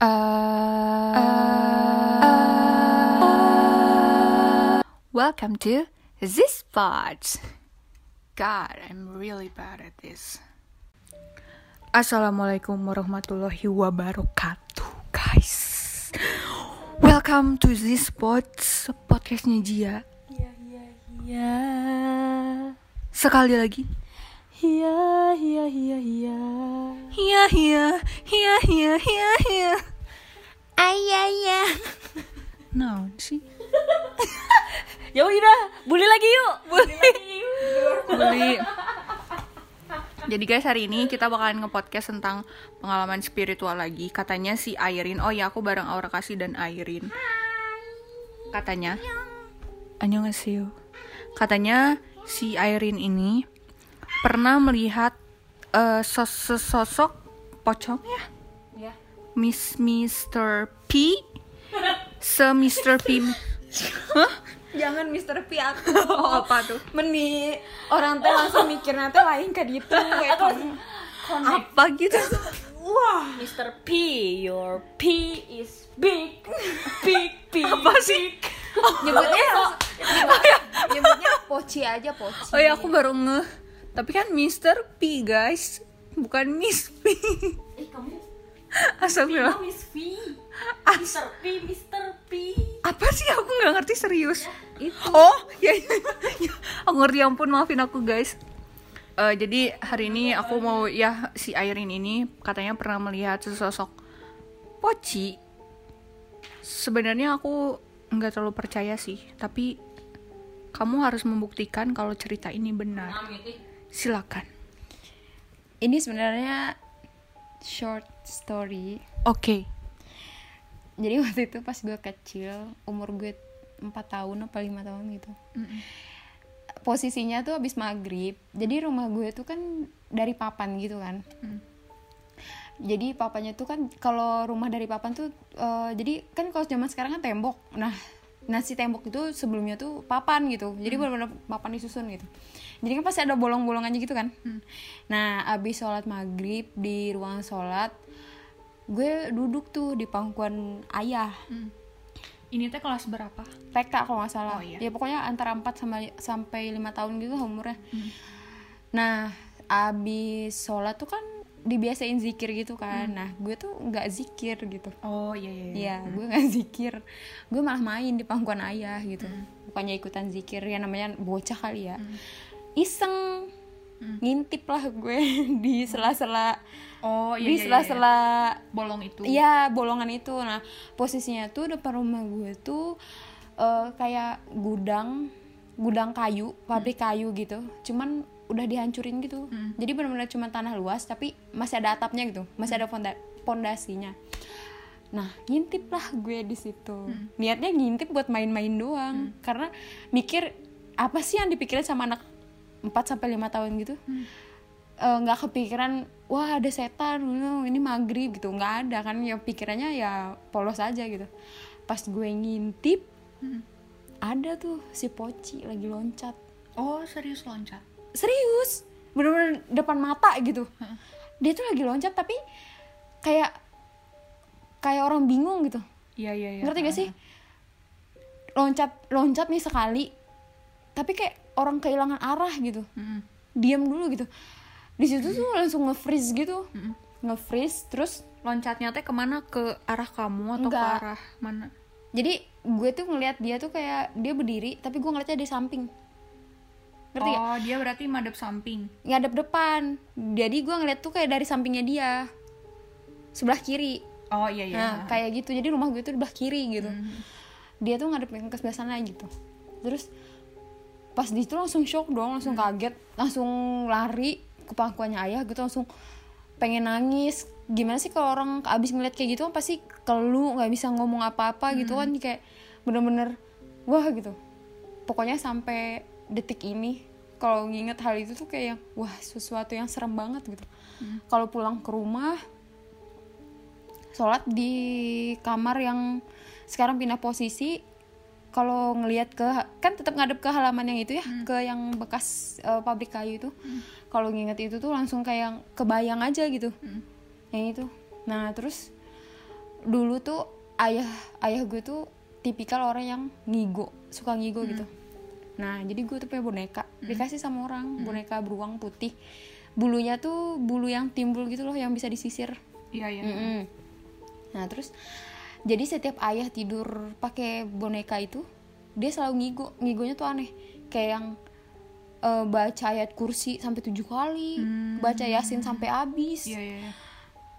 Uh, welcome to this part. God, I'm really bad at this. Assalamualaikum warahmatullahi wabarakatuh, guys. Welcome to this pod podcastnya Jia. Iya iya iya. Sekali lagi. Iya iya iya iya. Hiya hiya hiya hiya hiya hiya. Ayah ya. Nah sih. Ya udah, bully lagi yuk. Bully. Beli. Jadi guys hari ini kita bakalan nge-podcast tentang pengalaman spiritual lagi. Katanya si Airin, oh ya aku bareng Aura Kasih dan Airin. Katanya, annyeonghaseyo. Katanya si Airin ini pernah melihat eh, sos- sosok pocong ya, Ya. Miss Mr. P, se Mr. P. Hah? Jangan Mr. P aku. Oh, apa tuh? Meni orang teh langsung mikirnya teh lain ke ditu ya kamu. Apa gitu? Wah, Mr. P, your P is big. Big P. Apa sih? Nyebutnya nyebutnya poci aja poci. Oh ya aku baru nge Tapi kan Mr. P guys Bukan Miss P Eh kamu Astagfirullah Miss V. As- Mr. P, Mr. P. Apa sih aku nggak ngerti serius Itu. Oh ya, ya, ya. Aku ngerti ya ampun maafin aku guys Eh, Jadi hari ini aku mau ya si Airin ini Katanya pernah melihat sesosok Poci Sebenarnya aku nggak terlalu percaya sih Tapi kamu harus membuktikan kalau cerita ini benar Silakan. Ini sebenarnya short story. Oke. Jadi waktu itu pas gue kecil umur gue 4 tahun apa lima tahun gitu. Posisinya tuh abis maghrib jadi rumah gue tuh kan dari papan gitu kan. Jadi papanya tuh kan kalau rumah dari papan tuh eh, jadi kan kalau zaman sekarang kan tembok. Nah nasi tembok itu sebelumnya tuh papan gitu. Jadi benar-benar papan disusun gitu. Jadi kan pasti ada bolong-bolongannya gitu kan. Nah abis sholat maghrib di ruang sholat gue duduk tuh di pangkuan ayah. Ini teh kelas berapa? TK kalau nggak salah. Oh, iya. ya pokoknya antara 4 sama sampai lima tahun gitu umurnya. Nah abis sholat tuh kan dibiasain zikir gitu kan. Nah gue tuh nggak zikir gitu. Oh iya iya. Iya, gue nggak zikir, gue malah main di pangkuan ayah gitu, bukannya ikutan zikir ya namanya bocah kali ya, iseng, ngintip lah gue di sela-sela, Oh iya di iya, iya, sela-sela, iya. bolong itu. iya bolongan itu, nah posisinya tuh depan rumah gue tuh eh, kayak gudang, gudang kayu, pabrik kayu gitu, cuman udah dihancurin gitu, jadi benar-benar cuma tanah luas tapi masih ada atapnya gitu, masih ada fonda pondasinya. Nah, ngintip lah gue di situ. Niatnya ngintip buat main-main doang. Karena mikir apa sih yang dipikirin sama anak 4 sampai 5 tahun gitu? Nggak kepikiran wah ada setan, ini maghrib gitu. nggak ada kan ya pikirannya ya polos aja gitu. Pas gue ngintip ada tuh si Poci lagi loncat. Oh serius loncat. Serius, bener-bener depan mata gitu. Dia tuh lagi loncat tapi kayak kayak orang bingung gitu. Iya iya iya. ngerti gak sih loncat loncat nih sekali tapi kayak orang kehilangan arah gitu Mm-mm. diam dulu gitu di situ tuh langsung nge-freeze gitu nge-freeze terus Loncatnya teh ke mana? Ke arah kamu atau ke Enggak. arah mana? jadi gue tuh ngelihat dia tuh kayak dia berdiri tapi gue ngeliatnya di samping ngerti gak oh dia berarti madep samping. ngadep depan jadi gue ngeliat tuh kayak dari sampingnya dia sebelah kiri Oh iya iya. Nah, kayak gitu. Jadi rumah gue tuh di sebelah kiri gitu. Hmm. Dia tuh ngadepin ke sebelah sana gitu. Terus pas di situ langsung shock dong, langsung Hmm. kaget, langsung lari ke pangkuannya ayah gitu langsung pengen nangis. Gimana sih kalau orang abis ngeliat kayak gitu kan pasti kelu nggak bisa ngomong apa-apa gitu Hmm. kan kayak bener-bener wah gitu. Pokoknya sampai detik ini kalau nginget hal itu tuh kayak yang, wah sesuatu yang serem banget gitu. Hmm. Kalau pulang ke rumah sholat di kamar yang sekarang pindah posisi kalau ngelihat ke kan tetap ngadep ke halaman yang itu ya ke yang bekas eh, pabrik kayu itu. Kalau nginget itu tuh langsung kayak kebayang aja gitu. Yang itu. Nah terus dulu tuh ayah ayah gue tuh tipikal orang yang ngigo suka ngigo gitu nah jadi gue tuh punya boneka dikasih sama orang boneka beruang putih bulunya tuh bulu yang timbul gitu loh yang bisa disisir Iya iya. Mm-mm. Nah terus jadi setiap ayah tidur pakai boneka itu dia selalu ngigo, ngigonya tuh aneh kayak yang eh, baca ayat kursi sampai tujuh kali, baca yasin sampai habis. Iya iya. iya.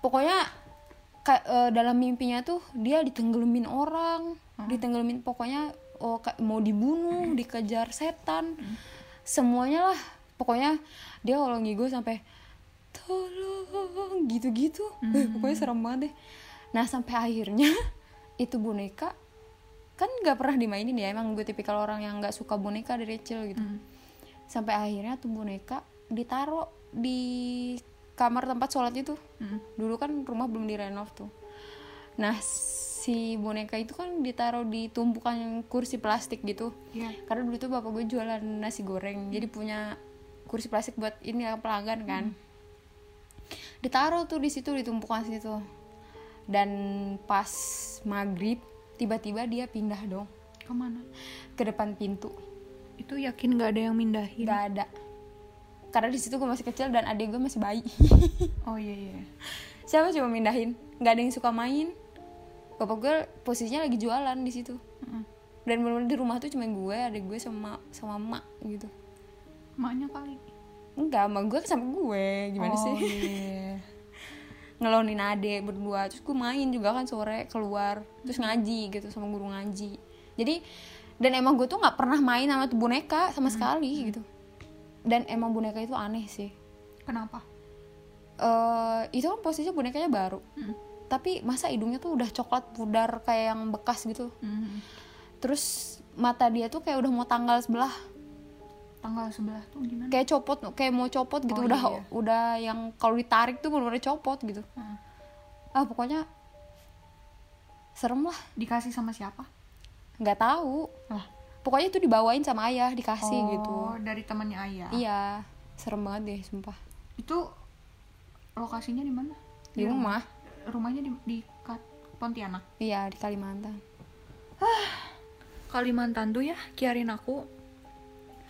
Pokoknya ka- eh, dalam mimpinya tuh dia ditenggelamin orang, ditenggelamin pokoknya oh, mau dibunuh, dikejar setan, semuanya lah. Pokoknya dia kalau ngigo sampai tolong gitu-gitu, Eh, pokoknya serem banget deh. Nah sampai akhirnya itu boneka kan nggak pernah dimainin ya emang gue tipikal orang yang nggak suka boneka dari kecil gitu. Sampai akhirnya tuh boneka ditaruh di kamar tempat sholat itu dulu kan rumah belum direnov tuh. Nah si boneka itu kan ditaruh di tumpukan kursi plastik gitu. Iya. karena dulu tuh bapak gue jualan nasi goreng jadi punya kursi plastik buat ini pelanggan kan. Ditaruh tuh di situ di tumpukan situ. Dan pas maghrib tiba-tiba dia pindah dong. Ke mana? ke depan pintu. Itu yakin nggak ada yang mindahin? nggak ada. Karena di situ gue masih kecil dan adik gue masih bayi. Oh iya iya. siapa coba mindahin? Nggak ada yang suka main bapak gue posisinya lagi jualan di situ. Mm. dan benar-benar di rumah tuh cuma gue adik gue sama sama emak gitu. Maknya kali. enggak emak gue sama gue. Gimana oh, sih? Iya. ngelonin adek berdua. Terus gue main juga kan sore keluar. Terus ngaji gitu sama guru ngaji. Jadi dan emang gue tuh nggak pernah main sama tuh boneka sama sekali gitu. Dan emang boneka itu aneh sih. Kenapa? eh itu kan posisinya bonekanya baru tapi masa hidungnya tuh udah coklat pudar kayak yang bekas gitu Hmm. terus mata dia tuh kayak udah mau tanggal sebelah Tanggal sebelah tuh gimana? kayak copot kayak mau copot gitu Oh, udah iya. udah yang kalau ditarik tuh benar-benar copot gitu Hmm. ah pokoknya serem lah Dikasih sama siapa? nggak tahu Lah. pokoknya itu dibawain sama ayah dikasih oh, gitu dari temannya ayah. iya serem banget deh sumpah Itu lokasinya di mana? di rumah Rumahnya di, di Kat- Pontianak. iya di Kalimantan Kalimantan tuh ya, kirain aku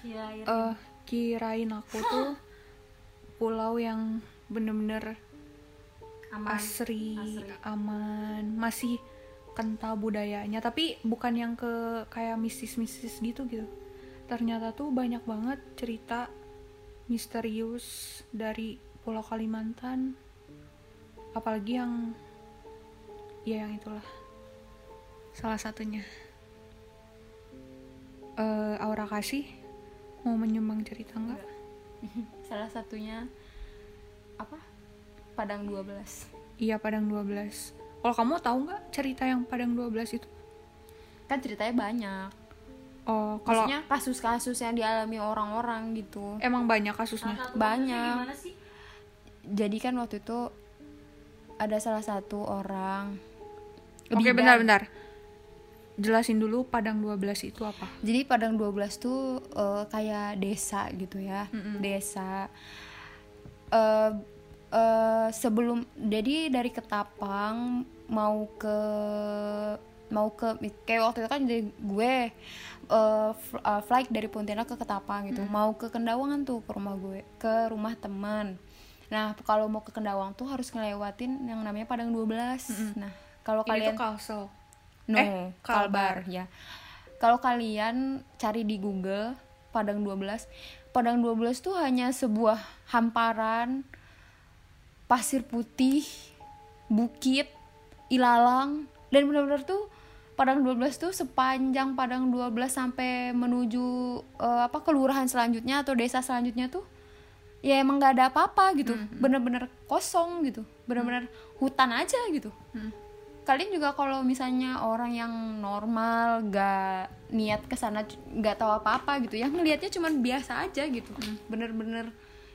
Kirain. eh kirain aku tuh pulau yang bener-bener Aman. asri, Asri. aman, masih kental budayanya, tapi bukan yang ke kayak mistis-mistis gitu gitu. Ternyata tuh banyak banget cerita misterius dari Pulau Kalimantan, apalagi yang ya yang itulah salah satunya. Eh, Aura kasih mau menyumbang cerita nggak? salah satunya apa Padang 12 Iya Padang 12 Kalau kamu tahu nggak cerita yang Padang 12 itu? kan ceritanya banyak Oh, kalau kasus-kasus yang dialami orang-orang gitu emang banyak kasusnya. Banyak. Jadi kan waktu itu ada salah satu orang Oke, bidan. bentar-bentar. Jelasin dulu Padang 12 itu apa? Jadi Padang 12 tuh eh, kayak desa gitu ya. Desa eh eh, sebelum jadi dari Ketapang mau ke mau ke kayak waktu itu kan dari gue eh, flight dari Pontianak ke Ketapang gitu. Mau ke Kendawangan tuh ke rumah gue, ke rumah teman. Nah, kalau mau ke Kendawang tuh harus ngelewatin yang namanya Padang 12. Nah, kalau Ini kalian tuh Kalsel. No, Eh, Kalbar. ya. Kalau kalian cari di Google Padang 12, Padang 12 tuh hanya sebuah hamparan pasir putih, bukit, ilalang dan benar-benar tuh Padang 12 tuh sepanjang Padang 12 sampai menuju eh, apa kelurahan selanjutnya atau desa selanjutnya tuh ya emang nggak ada apa-apa gitu. Bener-bener kosong gitu. Bener-bener hutan aja gitu. Kalian juga kalau misalnya orang yang normal gak niat ke sana nggak tahu apa-apa gitu yang ngelihatnya cuman biasa aja gitu. Bener-bener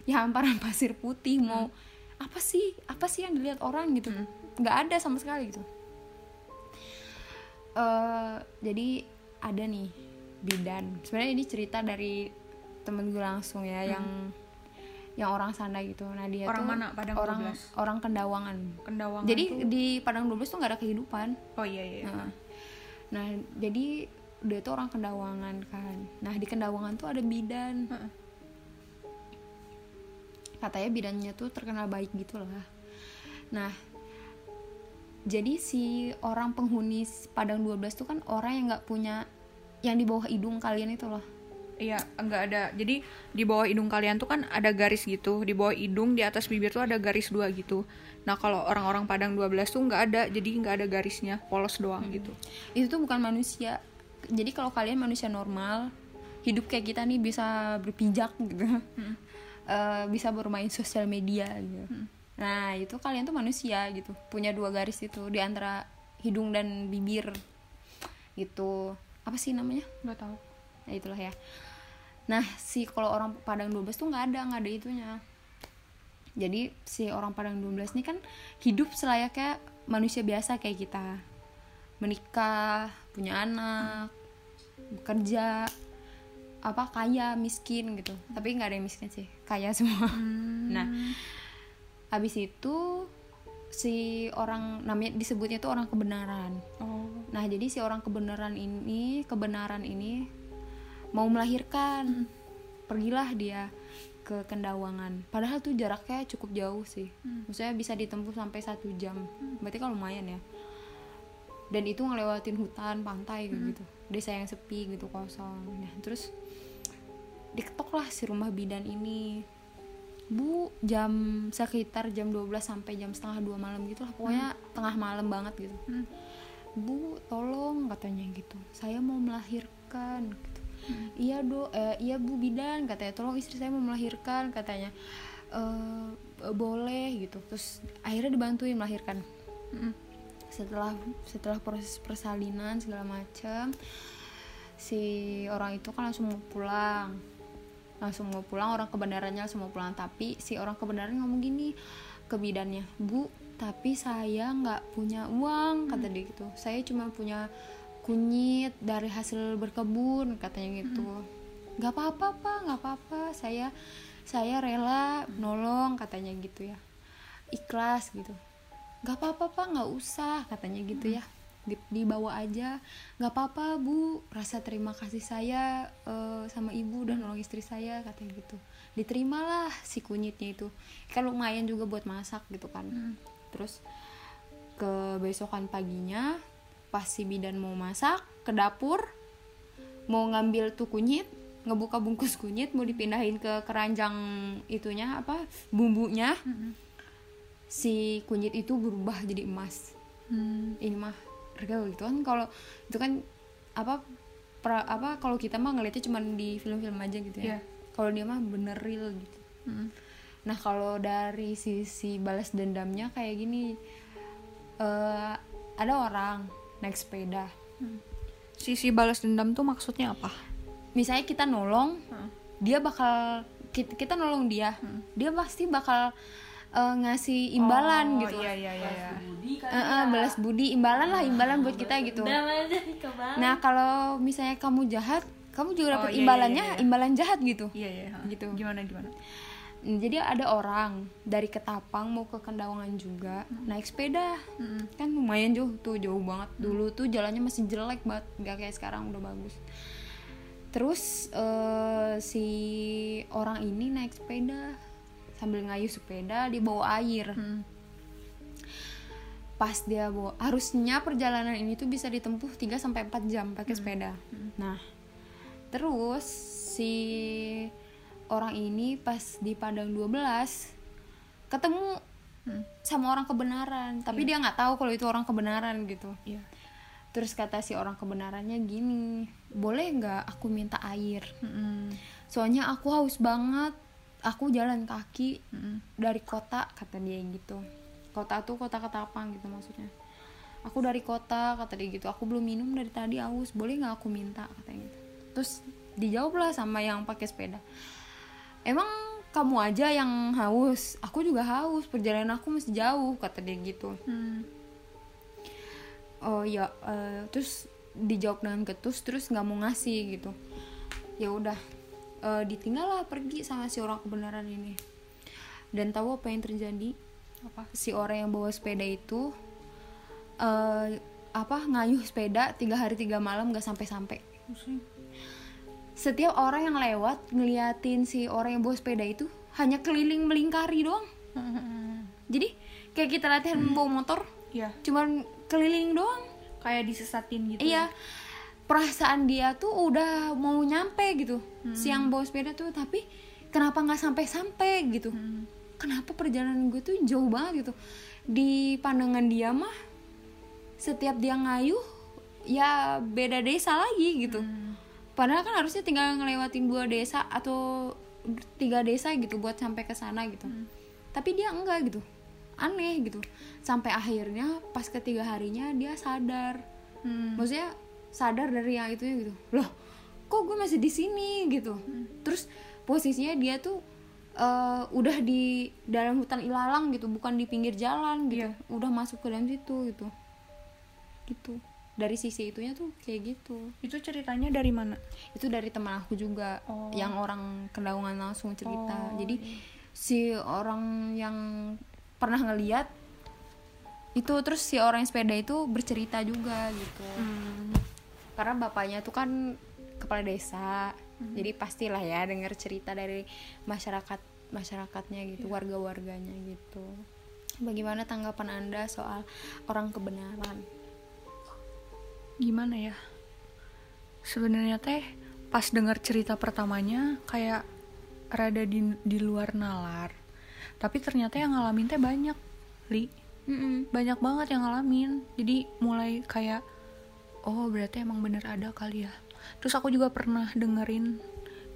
ya hamparan pasir putih mau apa sih apa sih yang dilihat orang gitu. Nggak ada sama sekali gitu. Eh, jadi ada nih bidan. Sebenarnya ini cerita dari temen gue langsung ya yang yang orang sana gitu. Nah dia Orang tuh mana? Padang orang 12? orang Kendawangan. Kendawangan jadi tuh- di Padang 12 tuh nggak ada kehidupan. Oh iya iya. Nah, nah jadi dia tuh orang Kendawangan kan. Nah di Kendawangan tuh ada bidan. Heeh. katanya bidannya tuh terkenal baik gitu lah nah jadi si orang penghuni Padang 12 tuh kan orang yang nggak punya yang di bawah hidung kalian itu loh Iya, enggak ada. Jadi di bawah hidung kalian tuh kan ada garis gitu. Di bawah hidung, di atas bibir tuh ada garis dua gitu. Nah, kalau orang-orang Padang 12 tuh nggak ada. Jadi nggak ada garisnya, polos doang gitu. itu tuh bukan manusia jadi kalau kalian manusia normal hidup kayak kita nih bisa berpijak gitu Eh, bisa bermain sosial media gitu nah itu kalian tuh manusia gitu punya dua garis itu di antara hidung dan bibir gitu apa sih namanya Nggak tahu. nah itulah ya nah si kalau orang Padang 12 tuh nggak ada nggak ada itunya. Jadi si orang Padang 12 ini kan hidup selayaknya manusia biasa kayak kita. Menikah punya anak bekerja apa kaya miskin gitu. Tapi nggak ada yang miskin sih kaya semua. Nah habis itu si orang namanya disebutnya tuh orang kebenaran. Oh. Nah, jadi si orang kebenaran ini, kebenaran ini mau melahirkan. Pergilah dia ke Kendawangan. Padahal tuh jaraknya cukup jauh sih. Maksudnya bisa ditempuh sampai satu jam. Berarti kalau lumayan ya. Dan itu ngelewatin hutan, pantai kayak gitu. Desa yang sepi gitu kosong. Nah, terus diketoklah si rumah bidan ini. Bu, jam sekitar jam 12 sampai jam setengah dua malam gitu lah. Pokoknya tengah malam banget gitu. Bu, tolong katanya gitu. Saya mau melahirkan Iya, Do. Eh, iya, Bu bidan katanya. Tolong istri saya mau melahirkan katanya. Eh, boleh gitu. Terus akhirnya dibantuin melahirkan. Setelah setelah proses persalinan segala macam si orang itu kan langsung mau pulang langsung mau pulang orang kebenarannya langsung mau pulang tapi si orang kebenaran ngomong gini ke bidannya bu tapi saya nggak punya uang kata dia gitu saya cuma punya kunyit dari hasil berkebun katanya gitu. Nggak apa-apa pak nggak apa-apa. Saya saya rela nolong katanya gitu ya. Ikhlas gitu. Nggak apa-apa pak nggak usah katanya gitu ya. Di- dibawa aja. Nggak apa-apa bu. Rasa terima kasih saya eh, sama ibu dan nolong istri saya katanya gitu. Diterimalah si kunyitnya itu. Kan lumayan juga buat masak gitu kan. Terus kebesokan paginya pas si bidan mau masak ke dapur mau ngambil tuh kunyit ngebuka bungkus kunyit mau dipindahin ke keranjang itunya apa bumbunya si kunyit itu berubah jadi emas Hmm. ini mah regal gitu kan kalau itu kan apa pra- apa kalau kita mah ngeliatnya cuma di film-film aja gitu ya Iya. kalau dia mah bener real gitu Hmm. nah kalau dari sisi balas dendamnya kayak gini eh ada orang naik sepeda Sisi balas dendam tuh maksudnya apa? misalnya kita nolong Heeh. dia bakal kita, kita nolong dia dia pasti bakal eh, ngasih imbalan Oh, gitu Iya iya iya. iya. Budi kali Eh, eh, balas budi imbalan lah imbalan buat kita gitu nah kalau misalnya kamu jahat kamu juga Oh, dapat iya, iya, imbalannya iya, iya. imbalan jahat gitu Iya iya. Gitu. Gimana gimana? Hmm, jadi ada orang dari Ketapang mau ke Kendawangan juga naik sepeda. Kan lumayan jauh tuh jauh banget. Dulu tuh jalannya masih jelek banget nggak kayak sekarang udah bagus. Terus eh, si orang ini naik sepeda. Sambil ngayuh sepeda di bawah air. Hmm. pas dia bawa harusnya perjalanan ini tuh bisa ditempuh 3 sampai 4 jam pakai sepeda. Nah, terus si orang ini pas di Padang 12 ketemu sama orang kebenaran, tapi dia nggak tahu kalau itu orang kebenaran gitu. Iya. Terus kata si orang kebenarannya gini, boleh nggak aku minta air? Mm-mm. Soalnya aku haus banget, aku jalan kaki Mm-mm. dari kota kata dia gitu. Kota tuh kota ketapang gitu maksudnya. Aku dari kota kata dia gitu. Aku belum minum dari tadi haus. Boleh nggak aku minta? katanya gitu. Terus dijawab lah sama yang pakai sepeda emang kamu aja yang haus? Aku juga haus perjalanan aku masih jauh kata dia gitu. Hmm. oh ya eh, terus dijawab dengan ketus terus nggak mau ngasih gitu. Ya udah eh, ditinggal lah pergi sama si orang kebenaran ini. Dan tahu apa yang terjadi? Apa? Si orang yang bawa sepeda itu eh apa ngayuh sepeda tiga hari tiga malam gak sampai sampai setiap orang yang lewat ngeliatin si orang yang bawa sepeda itu hanya keliling melingkari doang. Jadi kayak kita latihan bawa motor Iya, cuman keliling doang. Kayak disesatin gitu. iya. perasaan dia tuh udah mau nyampe gitu siang bawa sepeda tuh tapi kenapa nggak sampai sampai gitu kenapa perjalanan gue tuh jauh banget gitu? Di pandangan dia mah setiap dia ngayuh ya beda desa lagi gitu padahal kan harusnya tinggal ngelewatin dua desa atau tiga desa gitu buat sampai ke sana gitu. Tapi dia enggak gitu. Aneh gitu. Sampai akhirnya pas ketiga harinya dia sadar. Hmm. maksudnya sadar dari yang itu gitu. Loh kok gue masih di sini gitu? Terus posisinya dia tuh eh, udah di dalam hutan ilalang gitu bukan di pinggir jalan gitu. Iya. udah masuk ke dalam situ gitu. Gitu dari sisi itunya tuh kayak gitu. Itu ceritanya dari mana? itu dari teman aku juga Oh. yang orang kendaungan langsung cerita. Oh, jadi si orang yang pernah ngeliat itu terus si orang yang sepeda itu bercerita juga gitu. Hmm. karena bapaknya tuh kan kepala desa jadi pastilah ya dengar cerita dari masyarakat masyarakatnya gitu warga-warganya gitu. Bagaimana tanggapan anda soal orang kebenaran Gimana ya? Sebenarnya teh pas dengar cerita pertamanya kayak rada di di luar nalar. Tapi ternyata yang ngalamin teh banyak, Li. Mm-mm. Banyak banget yang ngalamin. Jadi mulai kayak oh berarti emang bener ada kali ya. Terus aku juga pernah dengerin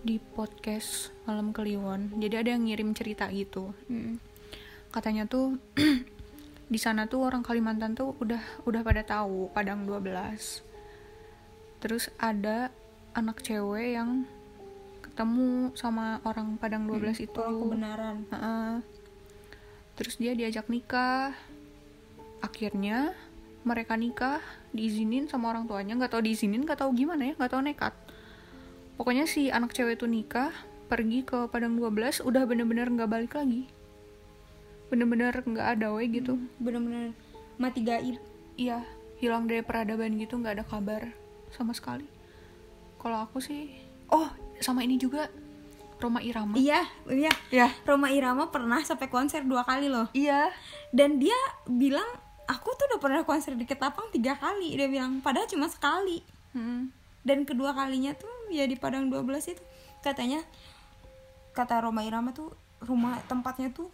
di podcast Malam Kliwon. Jadi ada yang ngirim cerita gitu. Mm-mm. katanya tuh di sana tuh orang Kalimantan tuh udah udah pada tahu Padang 12 terus ada anak cewek yang ketemu sama orang Padang 12 itu. orang kebenaran. Heeh. terus dia diajak nikah. Akhirnya mereka nikah diizinin sama orang tuanya. Nggak tahu diizinin nggak tahu gimana ya nggak tahu nekat. Pokoknya si anak cewek itu nikah pergi ke Padang 12 udah bener-bener nggak balik lagi bener-bener nggak ada we gitu. Bener-bener mati gaib. Iya hilang dari peradaban gitu nggak ada kabar sama sekali. Kalau aku sih oh sama ini juga Roma Irama. Iya iya. Ya Roma Irama pernah sampai konser dua kali loh. Iya. Dan dia bilang aku tuh udah pernah konser di Ketapang tiga kali dia bilang. Padahal cuma sekali. Hmm. dan kedua kalinya tuh ya di Padang 12 itu katanya kata Roma Irama tuh rumah tempatnya tuh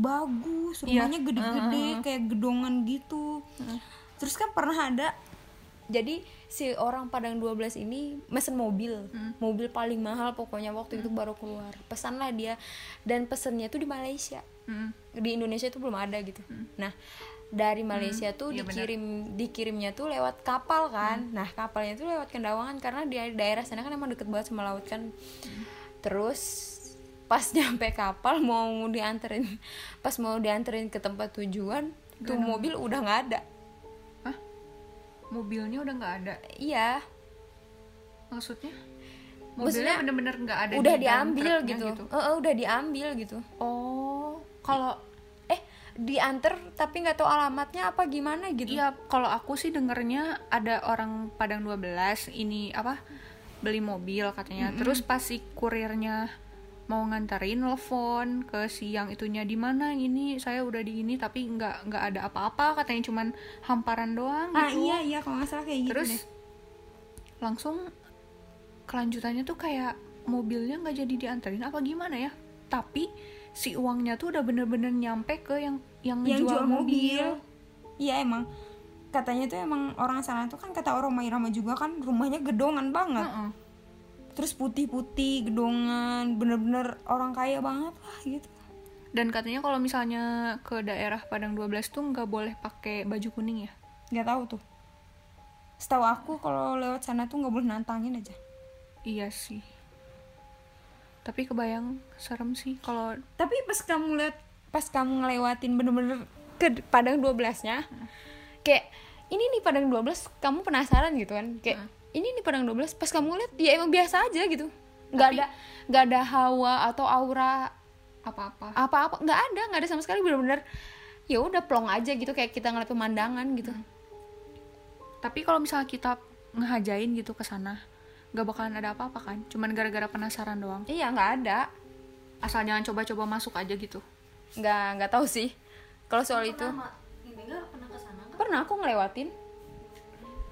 bagus Iya. rumahnya gede-gede kayak gedongan gitu. Terus kan pernah ada jadi si orang Padang 12 ini mesen mobil. Mobil paling mahal pokoknya waktu itu baru keluar. Pesanlah dia. Dan pesennya tuh di Malaysia. Hmm. di Indonesia tuh belum ada gitu. Nah, dari Malaysia tuh iya benar. dikirim dikirimnya tuh lewat kapal kan. Nah, kapalnya tuh lewat Kendawangan karena di daerah sana kan emang deket banget sama laut kan. Terus pas nyampe kapal mau dianterin pas mau dianterin ke tempat tujuan tuh mobil udah nggak ada. Hah? mobilnya udah nggak ada Iya, maksudnya mobilnya bener-bener nggak ada udah di diambil truknya gitu. Eh, eh, udah diambil gitu. oh kalau Eh, diantar tapi nggak tahu alamatnya apa gimana gitu. Iya, kalau aku sih dengernya ada orang Padang 12 ini apa beli mobil katanya. Terus pas si kurirnya mau nganterin telepon ke si yang itunya di mana ini saya udah di ini tapi nggak nggak ada apa-apa katanya cuman hamparan doang Ah gitu. iya iya kalau nggak salah kayak gitu Terus deh. langsung kelanjutannya tuh kayak mobilnya nggak jadi dianterin apa gimana ya? Tapi si uangnya tuh udah bener-bener nyampe ke yang yang, yang jual, jual mobil. Iya emang katanya tuh emang orang sana tuh kan kata orang Irama juga kan rumahnya gedongan banget. Heeh. Terus putih-putih gedongan, bener-bener orang kaya banget lah gitu. Dan katanya kalau misalnya ke daerah Padang 12 tuh nggak boleh pakai baju kuning ya? Gak tahu tuh. Setahu aku kalau lewat sana tuh nggak boleh nantangin aja. Iya sih. Tapi kebayang serem sih kalau Tapi pas kamu lihat pas kamu ngelewatin bener-bener ke Padang 12-nya kayak ini nih Padang 12 kamu penasaran gitu kan kayak ini nih Padang 12 pas kamu lihat ya emang biasa aja gitu. Nggak Tapi- ada nggak ada hawa atau aura apa-apa. apa-apa nggak ada nggak ada sama sekali. Bener-bener ya udah plong aja gitu kayak kita ngeliat pemandangan gitu. Tapi kalau misalnya kita ngehajain gitu ke sana nggak bakalan ada apa-apa kan? Cuman gara-gara penasaran doang. Iya nggak ada. Asal jangan coba-coba masuk aja gitu. Nggak nggak tahu sih. Kalau soal itu. Pernah, pernah ke sana kan? pernah aku ngelewatin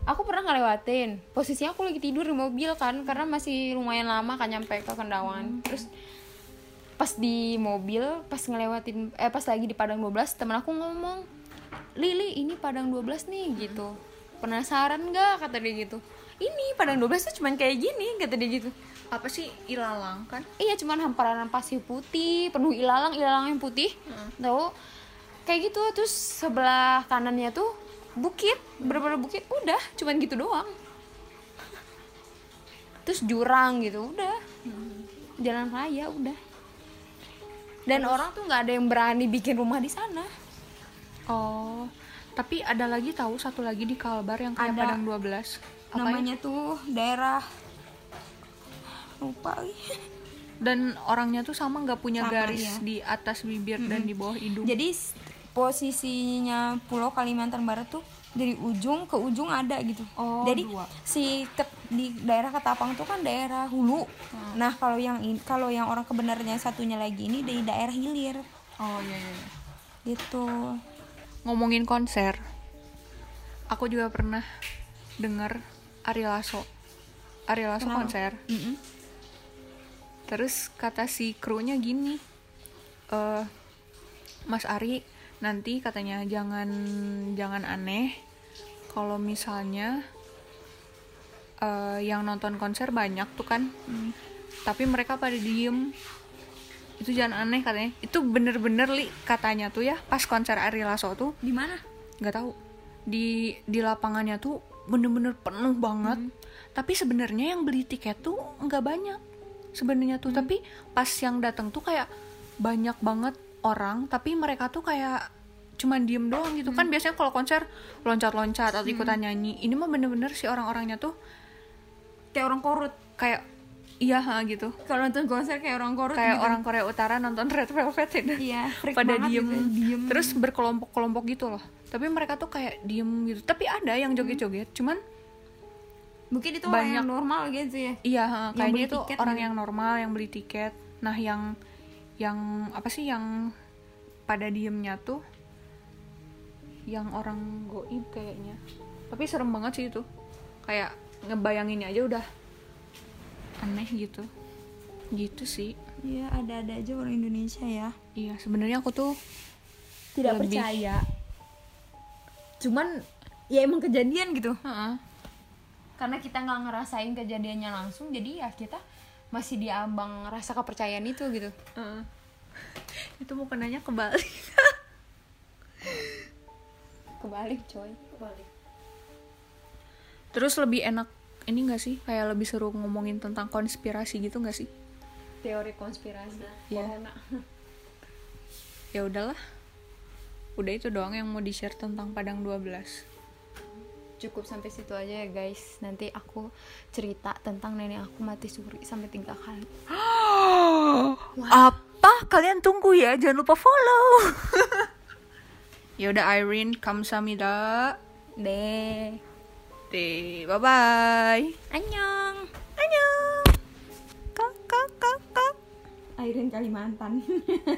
aku pernah ngelewatin. Posisinya aku lagi tidur di mobil kan karena masih lumayan lama kan nyampe ke Kendawan. Terus pas di mobil pas ngelewatin eh pas lagi di Padang 12 temen aku ngomong Lili ini Padang 12 nih gitu. Penasaran nggak? kata dia gitu. Ini Padang 12 tuh cuman kayak gini kata dia gitu. Apa sih ilalang kan? Iya cuman hamparan pasir putih penuh ilalang ilalang yang putih. Tahu? Kayak gitu terus sebelah kanannya tuh bukit bener-bener bukit udah cuman gitu doang. Terus jurang gitu udah. Jalan raya udah. Dan orang tuh nggak ada yang berani bikin rumah di sana. Oh tapi ada lagi tahu satu lagi di Kalbar yang kayak Ada. Padang 12 apa ya? namanya tuh daerah lupa lagi. Dan orangnya tuh sama nggak punya Sama, garis iya. di atas bibir dan di bawah hidung. Jadi posisinya Pulau Kalimantan Barat tuh dari ujung ke ujung ada gitu. Oh, Jadi dua. si ke- di daerah Ketapang tuh kan daerah hulu. Hmm. Nah kalau yang kalau yang orang kebenarnya satunya lagi ini di daerah hilir oh iya iya, iya. gitu. ngomongin konser aku juga pernah denger Ari Lasso Ari Lasso Kenapa? konser terus kata si krunya gini eh Mas Ari nanti katanya jangan jangan aneh. Kalau misalnya eh, yang nonton konser banyak tuh kan. Tapi mereka pada diem. Itu jangan aneh katanya. Itu bener-bener li katanya tuh ya pas konser Ari Lasso tuh. Di mana? nggak tahu. Di di lapangannya tuh bener-bener penuh banget. Tapi sebenarnya yang beli tiket tuh nggak banyak sebenarnya tuh. Tapi pas yang datang tuh kayak banyak banget orang tapi mereka tuh kayak cuman diem doang gitu kan biasanya kalau konser loncat-loncat atau ikutan nyanyi ini mah bener-bener si orang-orangnya tuh Kayak orang korut. kayak iya ha, gitu Kalau nonton konser kayak orang korut. kayak gitu. orang Korea Utara nonton Red Velvet itu Iya. pada diem. gitu, diem. terus berkelompok-kelompok gitu loh tapi mereka tuh kayak diem gitu tapi ada yang joget-joget cuman mungkin itu orang banyak. yang normal gitu ya. iya ha, kayaknya itu tiket orang gitu. yang normal yang beli tiket nah yang yang apa sih yang pada diemnya tuh yang orang goib kayaknya tapi serem banget sih itu kayak ngebayanginnya aja udah aneh gitu gitu sih Iya ada-ada aja orang Indonesia ya. iya sebenarnya aku tuh tidak Lebih. percaya cuman ya emang kejadian gitu Heeh. karena kita nggak ngerasain kejadiannya langsung jadi ya kita masih diambang rasa kepercayaan itu gitu. Heeh. itu mau kenanya kebalik. Kebalik coy. Balik. terus lebih enak ini gak sih? Kayak lebih seru ngomongin tentang konspirasi gitu gak sih? Teori konspirasi. Iya. corona ya udahlah. Udah itu doang yang mau di share tentang Padang 12 cukup sampai situ aja ya guys. Nanti aku cerita tentang nenek aku mati suri sampai tiga kali. Apa? Kalian tunggu ya jangan lupa follow. Ya udah Irene kamsamida deh. Deh bye bye annyeong. Annyeong. Kak kak kak kak. Airin Kalimantan